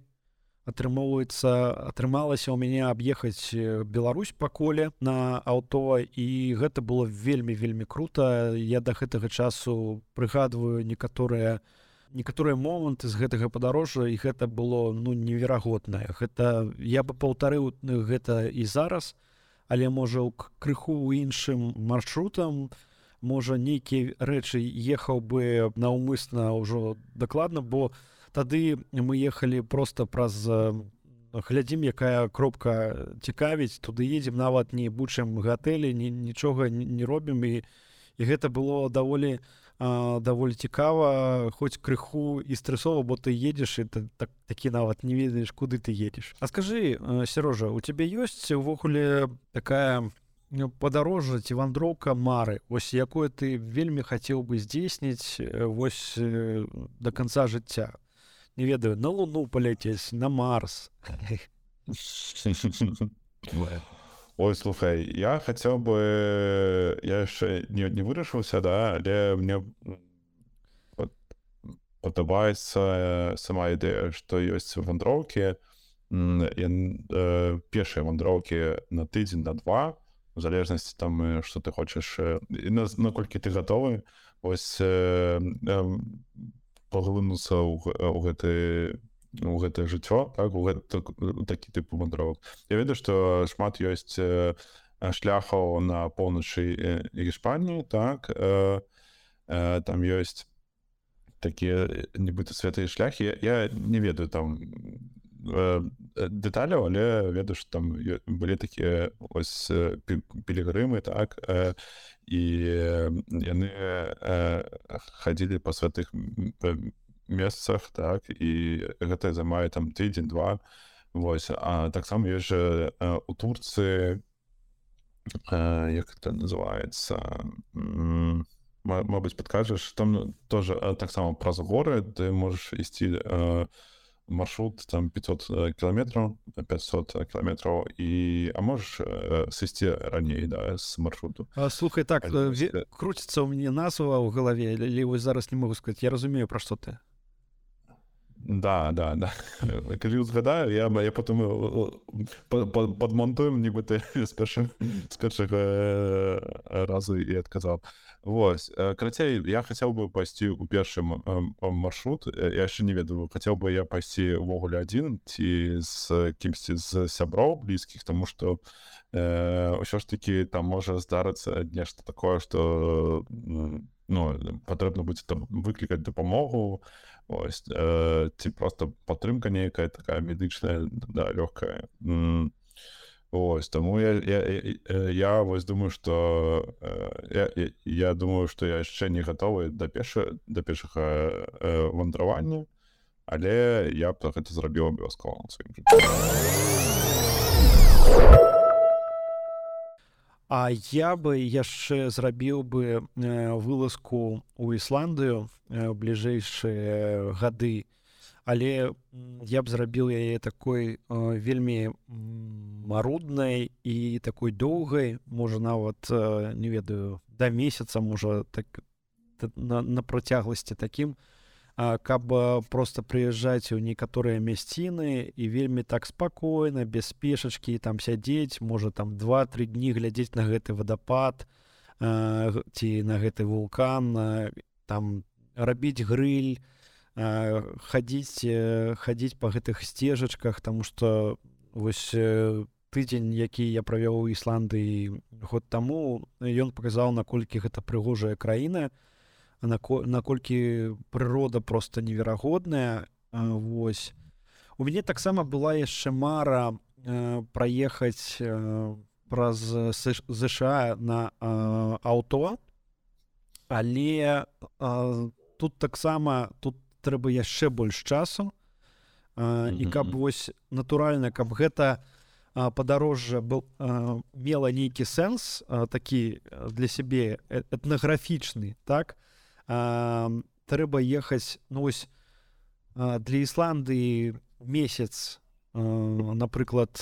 атрымоўваецца атрымалася ў мяне аб'ехаць Беларусь па коле на аўто і гэта было вельмі вельмі круто. Я да гэтага часу прыгадваю некаторыя некаторыя моманты з гэтага падарожжа і гэта было ну неверагоднае. Гэта я бы паўтарыў гэта і зараз але можа крыху ў іншым маршрутам. Можа нейкія рэчы ехаў бы наўмысна ўжо дакладна бо у тады мы ехалі просто праз глядзім якая кропка цікавіць. Туды едзем нават не бучым гатэлі ні, нічога не, не робім. І і гэта было даволі а, даволі цікава хоць крыху і стрэсова бо ты едзеш і так такі нават не ведаеш куды ты едзеш. А скажы сярожа у цябе ёсць увогуле такая ну, падарожжа ці вандроўка мары? Ось якое ты вельмі хацеў бы здзейсніць вось до конца жыцця не ведаю на луну паляцець на марс. Ой слухай я хацеў бы я яшчэ не, не вырашыўся да але мне падабаецца сама ідэя што ёсць вандроўкі першыя вандроўкі на тыдзень на два залежнасці там что ты хочаш наколькі ты гатовы ось паглынуцца ў гэты у гэтае жыццё так у гэта, такі тыпу вандровак Я ведаю што шмат ёсць шляхаў на поўначы Іспаніі так э, э, там ёсць такія нібыта святыя шляхі. Я не ведаю там э, дэталяў але ведаю што там былі такія ось пілігрымы так і яны хадзілі па святых месцах так і гэта займае там тыдзень два Вось а таксама ёсць жа у Турцыі як это называется Мабыць падкажаш там тоже таксама праз горы ты можаш ісці на маршрут там 500 э, километров 500 километров и а можешь э, сысці раней да с маршруту а, слухай так а, э, крутится у мне назва у галаве или вось зараз не могу сказать я разумею про что ты. Да да да. Калі згадаю я я потом подмонтуем нібыта з першым з першага разу і адказаў Вось карацей я хацеў бы пайсці ў першым маршрут я яшчэ не ведаю хацеў бы я пайсці ўвогуле адзін ці з кімсьці з сяброў блізкіх тому что ўсё ж таки там можа здарыцца нешта такое что ну патрэбна будзе там выклікаць дапамогу ось э, ці просто падтрымка нейкая такая медычная да лёгкая ось таму я, я, я, я вось думаю что э, я, я думаю что я яшчэ не гатовы да пеша да пешага э, вандравання але я б гэта зрабіў абавязкова сваім А я бы яшчэ зрабіў бы вылазку у Ісландыю бліжэйшыя гады але я б зрабіў яе такой вельмі маруднай і такой доўгай. Можа нават не ведаю да месяца можа так на, на працягласці такім. Каб просто прыязджаць у некаторыя мясціны і вельмі так спакойна без спешачкі там сядзець можа там два-тры дні глядзець на гэты вадапад ці на гэты вулкан там рабіць грыль хадзіць хадзіць по гэтых сцежачках тому что вось тыдзень які я правёў у Ісландыі год таму ён паказаў наколькі гэта прыгожая краіна наколькі прырода просто неверагодная. Вось. У мяне таксама была яшчэ мара э, праехаць э, праз ЗША на э, аўто. Але э, тут таксама тут трэба яшчэ больш часу. Э, і каб вось натуральна каб гэта падарожжа был э, мела нейкі сэнс э, такі для сябе этнаграфічны так? То трэба ехаць ну вось для Ісландыі месяц напрыклад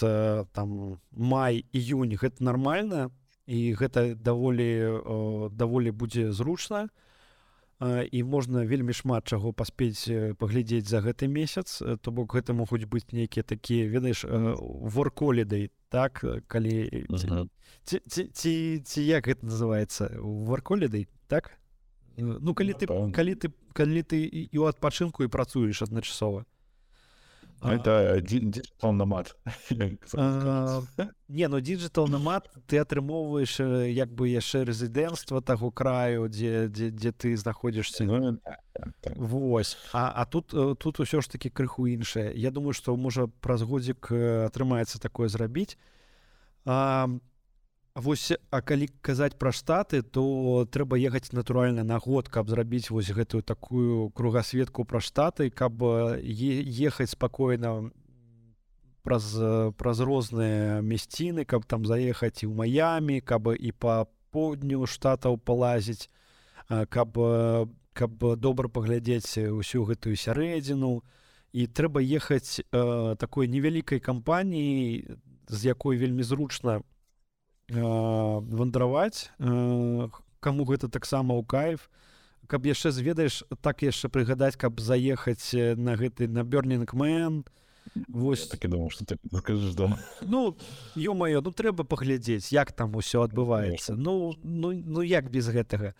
там май іюнь гэта нармальна і гэта даволі даволі будзе зручна і можна вельмі шмат чаго паспець паглядзець за гэты месяц то бок гэта могуць быць нейкія такія ведаеш ворколідай так калі ці, ці, ці, як гэта называется варколідай так? Ну калі ты калі ты калі ты і ў адпачынку і працуеш адначасова это намат не ну диджитал намат ты атрымоўваеш як бы яшчэ рэзідэнцтва таго краю дзе дзе, дзе ты знаходзішся ну, так, так. Вось. А, а тут тут усё ж таки крыху іншае. Я думаю што можа праз годзік атрымаецца такое зрабіць. А Вось а калі казаць пра штаты то трэба ехаць натуральна на год каб зрабіць вось гэтую такую кругасветку пра штаты каб ехаць спакойна праз праз розныя мясціны каб там заехаць і ў маямі каб і па поўдню штатаў палазіць каб каб добра паглядзець усю гэтую сярэдзіну. І трэба ехаць э, такой невялікай кампаніі з якой вельмі зручна вандраваць кому гэта таксама ў кайф. Каб яшчэ зведаеш так яшчэ прыгадаць каб заехаць на гэты на бёрнingмен Вось. Такі думаў что ты скажешь дома. Ну ё-маё ну трэба паглядзець як там усё адбываецца. Ну ну ну як без гэтага?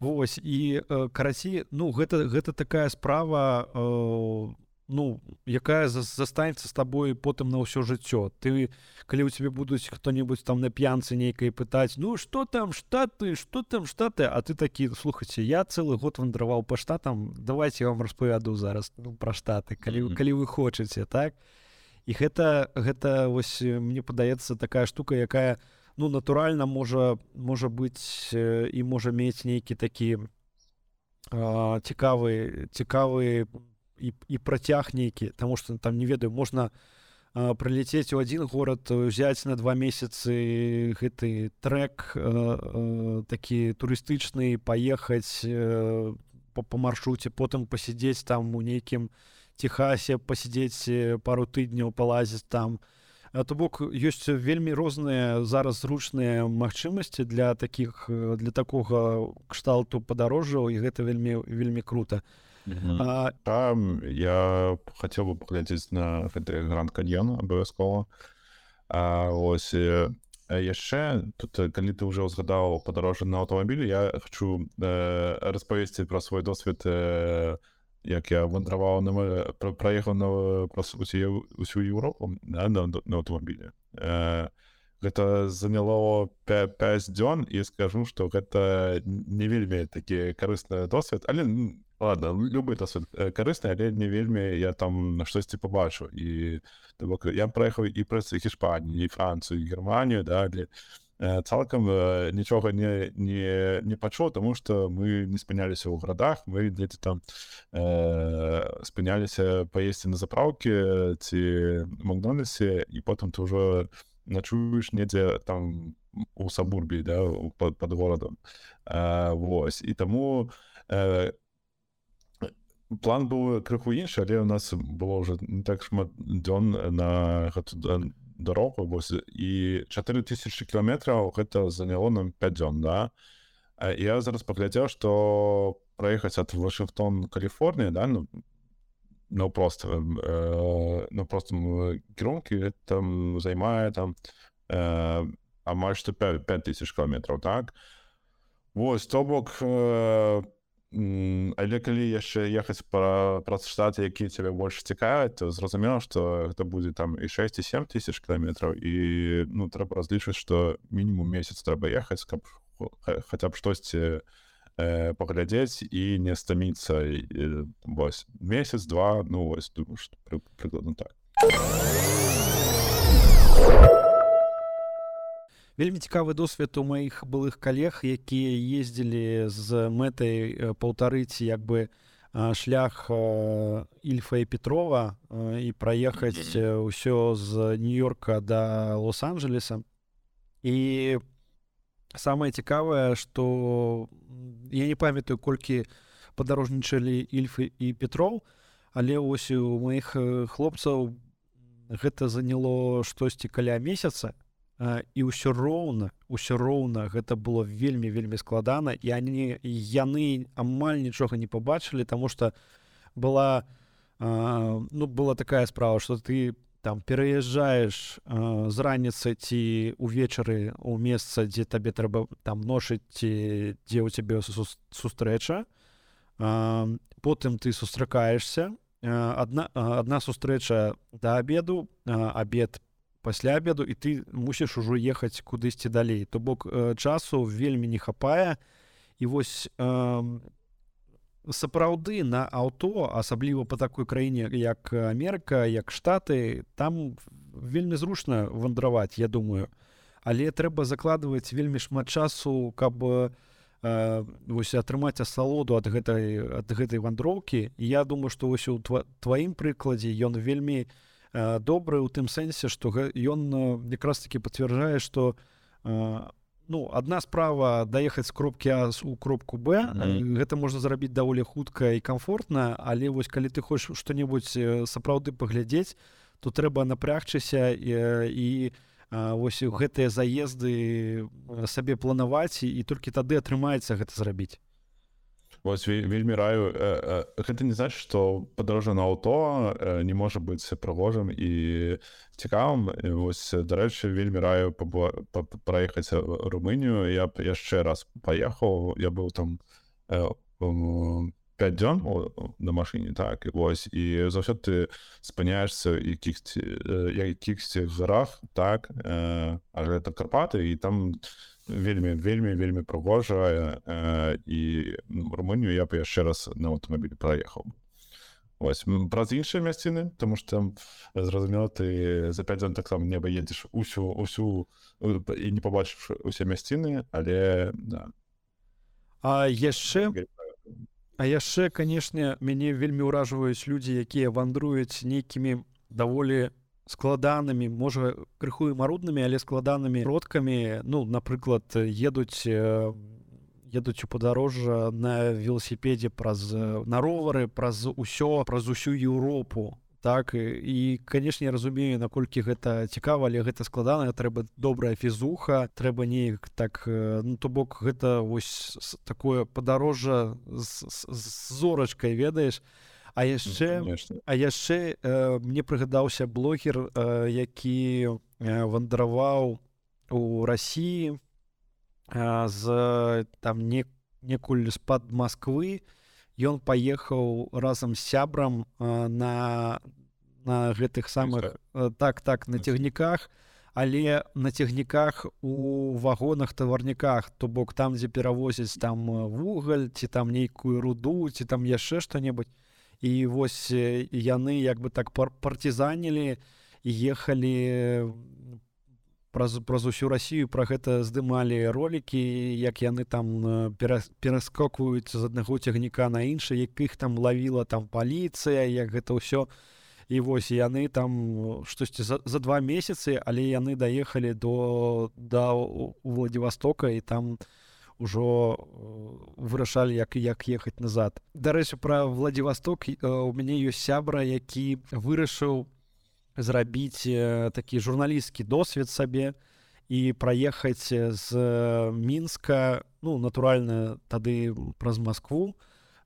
Вось і карасі ну гэта гэта такая справа у ну якая застанецца з табой потым на ўсё жыццё ты калі у тебе будуць хто-небудзь там на п'янцы нейкай пытаць ну что там штаты что там штаты? А ты такі слухаце я цэлы год вандраваў па штатам давайте я вам распавяду зараз ну, пра штаты калі mm -hmm. калі вы хочаце так? І гэта гэта вось мне падаецца такая штука якая ну натуральна можа можа быць і можа мець нейкі такі цікавы цікавы і, і працяг нейкі тому что там не ведаю можна прыляцець у один горад узяць на два месяцы гэты трек э, э, такі турыстычны паехаць э, по, по маршруце потым пасядзець там у нейкім техасе пасядзець пару тыдняў палазіць там. То бок ёсць вельмі розныя зараз зручныя магчымасці для таких для такога кшталту падарожжаў і гэта вельмі вельмі круто. а а... там я хацеў бы паглядзець на гэты гранд каньон абавязкова ось яшчэ тут калі ты ўжо ўзгадаў падарожжа на аўтамабілі я хочу э, распавесці пра свой досвед э, як я вандраваў на праехаў на усю Еўропу на, на, на аўтамабілі э, гэта заняло 5 дзён і скажу что гэта не вельмі такі карысны досвед. Але ладно любы досвед карысны але не вельмі я там на штосьці побачу і бок я праехаў і праз Хішпаніі і Францыю Германію да для цалкам нічога не не не пачуў тому что мы не спыняліся ў гарадах мы дзеці там э, спыняліся паесці на запраўкі ці макдональсе і потым ты ўжо начуеш недзе там у сабурбі да под, под горадам Вось і таму э, план быў крыху іншы але у нас было уже не так шмат дзён на дарогу вось і 4000 кіламетраў гэта заняло нам 5 дзён да. Я зараз паглядзеў што праехаць ад Вашынгтон Каліфорнія да ну наўпрост э, на простым кірункі там займае там э, амаль што 5000 кіламетраў так? Вось то бок э, але калі яшчэ ехаць пра праз штаты якія цябе больш цікаваць то зразумела што гэта будзе там і 6 і 7 тысяч кіламетраў і ну трэба разлічваць што мінімум месяц трэба ехаць каб хаця б штосьці э, паглядзець і не стаміцца вось месяц два ну вось думаю што пры, прыкладна так. Вельмі цікавы досвед у маіх былых калег якія ездзілі з мэтай паўтарыць як бы шлях ільфа і петрова і праехаць ўсё з нью-йорка да лос-анджелеса. І самае цікавае что я не памятаю колькі падарожнічалі ільфы і петроў але ось у моих хлопцаў гэта заняло штосьці каля месяца і ўсё роўна ўсё роўна гэта было вельмі вельмі складана і они яны амаль нічога не побачылі тому что была ну была такая справа что ты по там пераязджаеш э, з раніцы ці увечары у месца дзе табе трэба там ношыць ці дзе ў цябе сустрэча э, потым ты сустракаешься. Одна одна сустрэча да обеду обед пасля обеду і ты мусіш ужо ехаць кудысьці далей то бок э, часу вельмі не хапае і вось э, сапраўды на аўто асабліва по такой краіне як Амерыка як штаты там вельмі зручна вандраваць я думаю. Але трэба закладваць вельмі шмат часу каб э, вось атрымаць асалоду ад гэтай ад гэтай вандроўкі. Я думаю что вось у тва, тваім прыкладзе ён вельмі э, добры у тым сэнсе что ён якраз таки пацвярджае что э, ну одна справа даехаць з кропкі а у кропку б. Mm -hmm. гэта можна зрабіць даволі хутка і комфортна але вось калі ты хочаш что-небудзь сапраўды паглядзець то трэба напрягчыся і, і вось гэтыя заезды сабе планаваць і, і толькі тады атрымаецца гэта зрабіць Вось вельмі раю гэта не значит что падарожжа на аўто не можа быць прыгожым і цікавым. Вось дарэчы вельмі раю праехаць румынію. Я б яшчэ раз паехаў. Я быў там 5 дзён на машыне так і вось. І заўсёды ты спыняешься якіх якіхсьці гарах так а гэта карпаты і там вельмі вельмі вельмі прыгожая э, і румынію я б яшчэ раз на аўтамабілі праехаў ось праз іншыя мясціны тому что там зразумела ты за 5 дзён таксама неба едзеш усю усю і не побачыш усе мясціны але да. а яшчэ а яшчэ канешне мяне вельмі ўражваюць людзі якія вандруюць нейкімі даволі складанымі можа крыху і маруднымі але складанымі родкамі ну напрыклад едуць едуць у падарожжа на велосіпедзе праз на ровары праз усё праз усю Еўропу так і канешне разумею наколькі гэта цікава але гэта складана трэба добрая фізуха трэба неяк так ну то бок гэта вось такое падарожжа з, з, з зорачкай ведаеш А яшчэ а яшчэ э, мне прыгадаўся блогер э, які э, вандраваў у рассіі э, з там не некуль з-пад Масквы. Ён паехаў разам з сябрам э, на на гэтых самых э, так так на цягніках. Але на цягніках у вагонах таварніках то бок там дзе перавозяць там вугаль ці там нейкую руду ці там яшчэ што-небудзь і вось яны як бы так пар партизанілі ехалі праз праз усю Росію про гэта здымалі ролики як яны там пераскокваюць з аднаго цягніка на іншы якіх там лавіла там паліцыя як гэта ўсё. І вось яны там штосьці за, за два месяцы але яны даехалі до да владивостока і там ужо вырашалі як як ехаць назад. Дарэчы пра владивосток у мяне ёсць сябра які вырашыў зрабіць такі журналісцкі досвед сабе і праехаць з мінска ну натуральна тады праз москву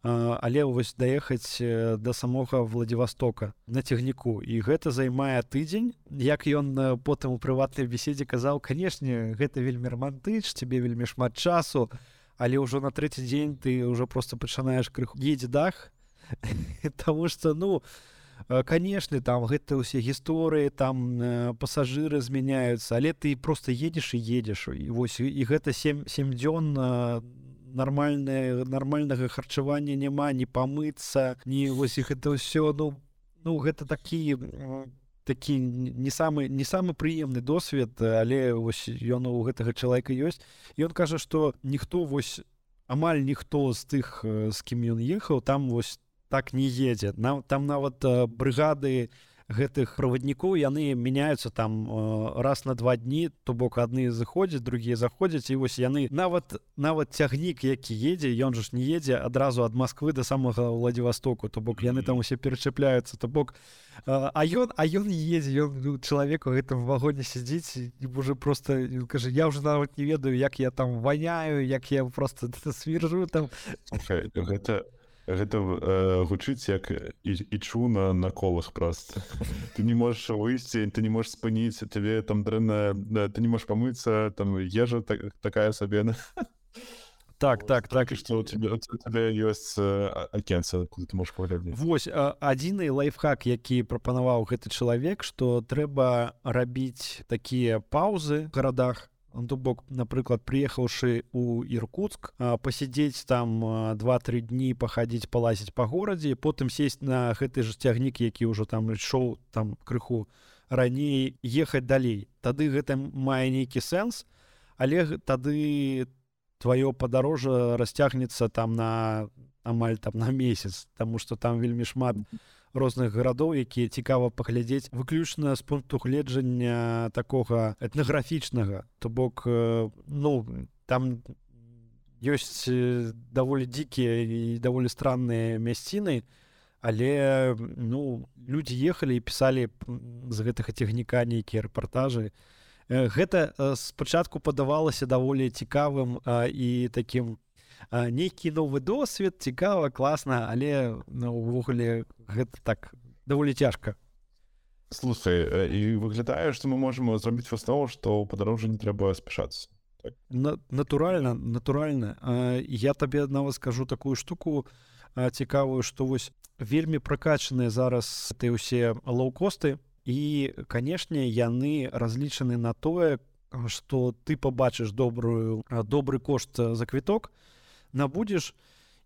але вось даехаць да самога владивостока на цягніку. І гэта займае тыдзень як ён потым у прыватнай беседзе казаў канешне гэта вельмі романтыч тебе вельмі шмат часу але ўжо на трэці дзень ты ўжо просто пачынаеш крыху едзе дах Таму что ну канешне там гэта ўсе гісторыі там пасажыры змяняюцца але ты просто едзеш і едзеш і вось і гэта 77 дзён на нармальное нармальнага харчавання няма не памыцца не вось іх это ўсё ну ну гэта такі такі не самы не самы прыемны досвед але вось ён у гэтага чалавека ёсць. Ён кажа што ніхто вось амаль ніхто з тых з кім ён ехаў там вось так не едзе. Нам там нават брыгады не гэтых праваднікоў яны мяняюцца там э, раз на два дні то бок адны заходзяць другія заходзяць і вось яны нават нават цягнік які едзе ён жа ж не едзе адразу ад Москвы до самага владивостоку то бок яны там усе перачапляюцца то бок э, а ён а ён едзе ён ну, чалавеку гэтым вагоне сядзіць уже просто кажа я уже нават не ведаю як я там ваняю як я просто свержу там гэта гэта э, гучыць як і, і чуна на колах просто ты не можешь выйсці ты не можешь спыніць тебе там дрэнна ты не можешь памыцца там ежа так, такая сабе. Так так так. что у тебя тебе ёсць акенца ты можешь паглядзець. Вось адзіны лайфхак які прапанаваў гэты чалавек что трэба рабіць такія паўзы гарадах то бок напрыклад прыехаўшы у іркутск пасядзець там два-тры дні пахадзіць палазіць па горадзе потым сесть на гэты ж цягнік які ўжо там ішоў там крыху раней ехаць далей. Тады гэта мае нейкі сэнс але тады твоё падарожжа расцягнецца там на амаль там на месяц тому что там вельмі шмат у розных гарадоў якія цікава паглядзець выключна з пункту гледжання такога этнаграфічнага. То бок ну там ёсць даволі дзікія і даволі странныя мясціны але ну людзі ехалі і пісалі з гэтага цягніка нейкія рэпартажы. Гэта спачатку падавалася даволі цікавым і таким нейкі новы досвед цікава класна але ну, увогуле гэта так даволі цяжка. Слушай і выглядае што мы можемм зрабіць выснову што ў падарожжа не трэба спяшацца. Так. На, натуральна натуральна. Я табе нават скажу такую штуку цікавую што вось вельмі пракачаныя зараз ты ўсе лоукосты і канешне яны разлічаны на тое што ты пабачыш добрую добры кошт за квіток то набудзеш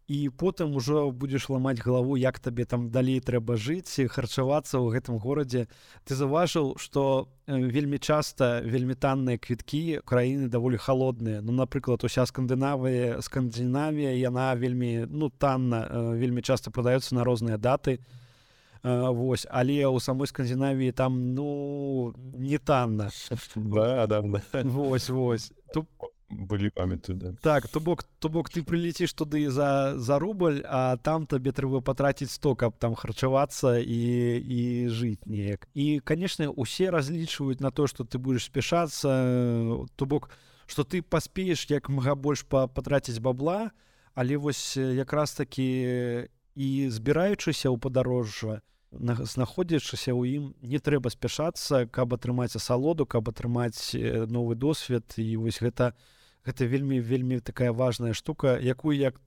і потым ужо будзеш ламаць галаву як табе там далей трэба жыць харчавацца ў гэтым горадзе. Ты заўважыў што вельмі часта вельмі танныя квіткі краіны даволі холодныя ну напрыклад уся скандынавыя скандынавія яна вельмі ну танна вельмі часта прадаецца на розныя даты. Вось але ў самой скандинавіі там ну не танна. Вось вось. Тут былі памяты да. так то бок то бок ты прылеціш туды за за рубль а там табе трэба патраціць сто каб там харчавацца і і жыць неяк і канешне усе разлічваюць на то что ты будешь спяшацца то бок что ты паспееш як мага больш па патраціць бабла але вось якраз такі і збіраючыся ў падарожжа знаходзячыся ў ім не трэба спяшацца каб атрымаць асалоду каб атрымаць новы досвед. І вось гэта гэта вельмі вельмі такая важная штука якую як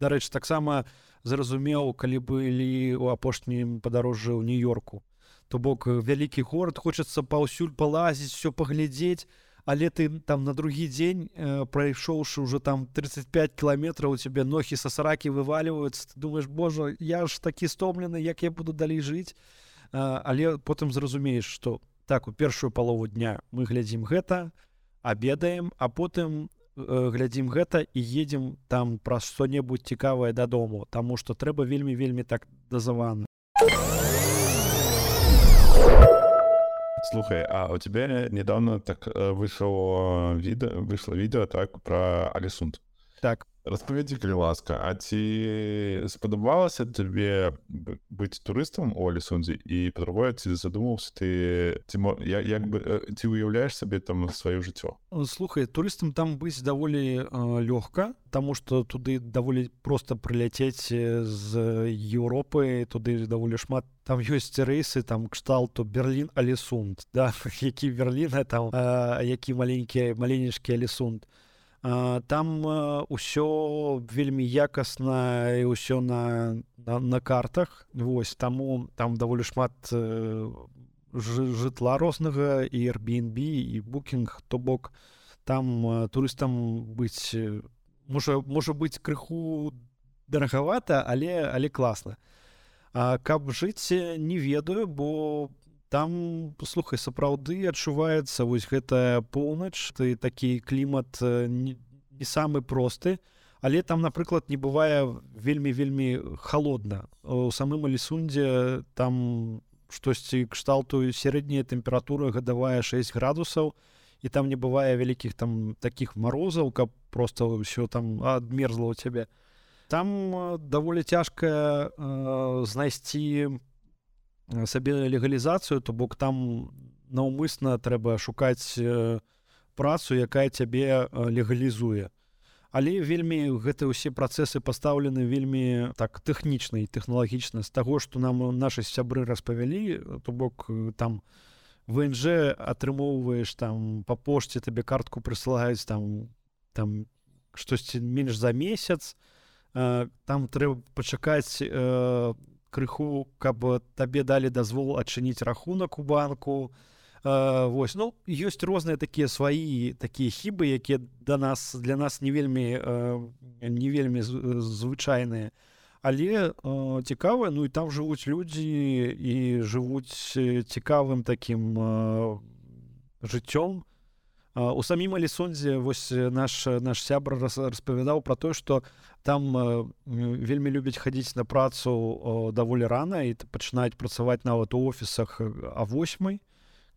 дарэчы таксама зразумеў калі былі у апошнім падарожжы ў нью-йорку. То бок вялікі горад хочацца паўсюль палазіць все паглядзець але ты там на другі дзень э, прайшоўшы уже там 35 кіламетраў у цябе нохі са саракі вываливаюцца думаешь Божа я ж такі стомлены як я буду далей жыць э, але потым зразумееш что так у першую палову дня мы глядзім гэта обедаем а потым э, глядзім гэта і едзем там праз што-небудзь цікавае дадому Таму что трэба вельмі вельмі так дазаваны Слухай, а у тебя недавно так э, вышло видео, вышло видео так про Алисунд. Так. Распавядзі калі ласка А ці спадабалася табе быць турыстам у алісундзе і па-другое ці задумаўся ты ці я як бы ці уяўляеш сабе там сваё жыццё слухай турыстам там быць даволі лёгка Таму што туды даволі проста прыляцець з Еўропы туды даволі шмат там ёсць рэйсы там кшталту Берлін алісунд да які верліна там а, які маленькія маленечкі алісунд там ўсё вельмі якасна і ўсё на, на на картах. Восьось таму там даволі шмат жытла рознага і Airbnb і букінг то бок там турыстам быць можа можа быць крыху дарагавата але але класна. А каб жыць не ведаю бо там послухай сапраўды адчуваецца вось гэтая поўнач ты такі клімат не, не самы просты але там напрыклад не бывае вельмі вельмі холодна у самым алісундзе там штосьці кшталтую сярэдняя тэмпература гадавая 6 градусаў і там не бывае вялікіх там таких морозаў каб просто ўсё там адмерзла у цябе. Там даволі цяжка э, знайсці у сабе легалізацыю то бок там наўмысна трэба шукаць працу якая цябе легалізуе. Але вельмі гэты ўсе працэсы пастаўлены вельмі так тэхнічна і тэхналагічна. З таго што нам нашы сябры распавялі то бок там внж атрымоўваеш там па пошце табе картку прысылаюць там там штосьці менш за месяц. Там трэба пачакаць там крыху каб табе далі дазвол адчыніць рахунак у банку. Э, Вось ну ёсць розныя такія сваі такія хібы якія да нас для нас не вельмі э, не вельмі звычайныя. Але э, цікава Ну і там жывуць людзі і жывуць цікавым таким э, жыццём у самім алісондзе вось наш наш сябр распавядаў про тое что там э, вельмі любяць хадзіць на працу э, даволі рана і пачынаюць працаваць нават у офісах а восьмай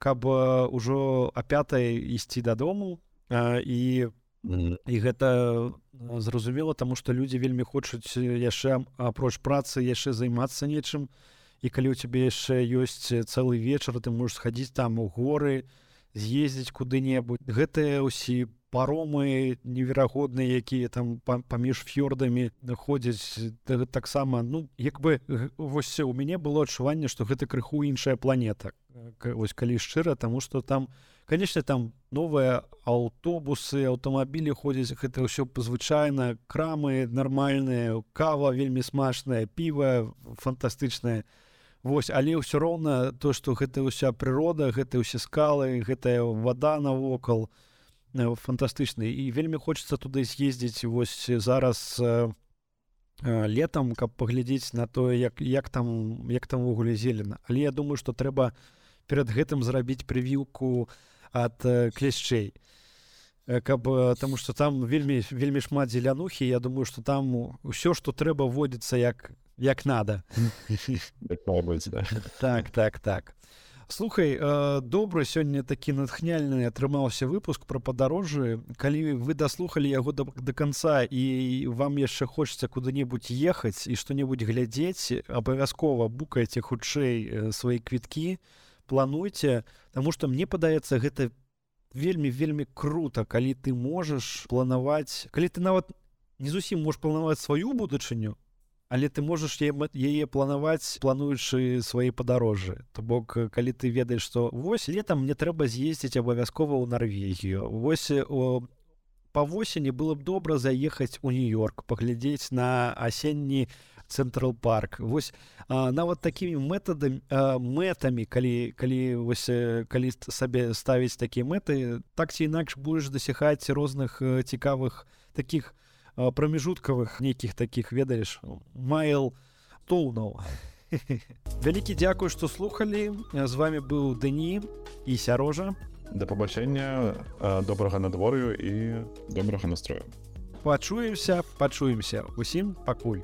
каб э, ужо а пятай ісці дадому. Э, і і гэта зразумела тому что людзі вельмі хочуць яшчэ апроч працы яшчэ займацца нечым. І калі у цябе яшчэ ёсць цэлы вечар ты можешь схадзіць там у горы з'ездзіць куды-небудзь. Гэтыя ўсі паромы неверагодныя якія там паміж фьордамі ходзяць таксама ну як бы вось у мяне было адчуванне што гэта крыху іншая планета. Ось калі шчыра тому что там конечно там новыя аўтобусы аўтамабілі ходзяць гэта ўсё звычайна крамы нармальныя кава вельмі смачная піва фантастычная Вось але ўсё роўна то што гэта ўся прырода гэта ўсе скалы гэтая вода навокал э, фантастычны. І вельмі хочется туды з'ездзіць вось зараз э, э, летом каб паглядзець на тое як як там як там увогуле зелена. Але я думаю что трэба перад гэтым зрабіць прывіўку ад клешчэй каб таму что там вельмі вельмі шмат зелянухі я думаю что там усё что трэба водіцца як як надо так так так слухай э, добра сёння такі натхняльны атрымаўся выпуск про падарожжы калі вы даслухали яго до, до конца і вам яшчэ хочется куды-небудзь ехаць і что-небудзь глядзець абавязкова букаеце хутчэй свои квіткі плануйте Таму что мне падаецца гэта вельмі вельмі круто калі ты можаш планаваць калі ты нават не зусім можешь планаваць сваю будучыню але ты можаш яе планаваць плануючы свае падарожжы то бок калі ты ведаеш што вось летом мне трэба з'ездзіць абавязкова ў Нарвегію вось о, па восені было б добра заехаць у нью-йорк паглядзець на асенні централ парк. Вось а, нават такімі метадамі мэтамі калі калі вось калі сабе ставіць такія мэты так ці інакш будешь дасягаць розных цікавых таких прамежуткавых нейкіх таких ведаеш майл тоўнаў вялікі дзякуй што слухалі з вами быў Дэні і сярожа. Да пабачэння добрага надвор'ю і добрага настрою. Пачуемся пачуемся усім пакуль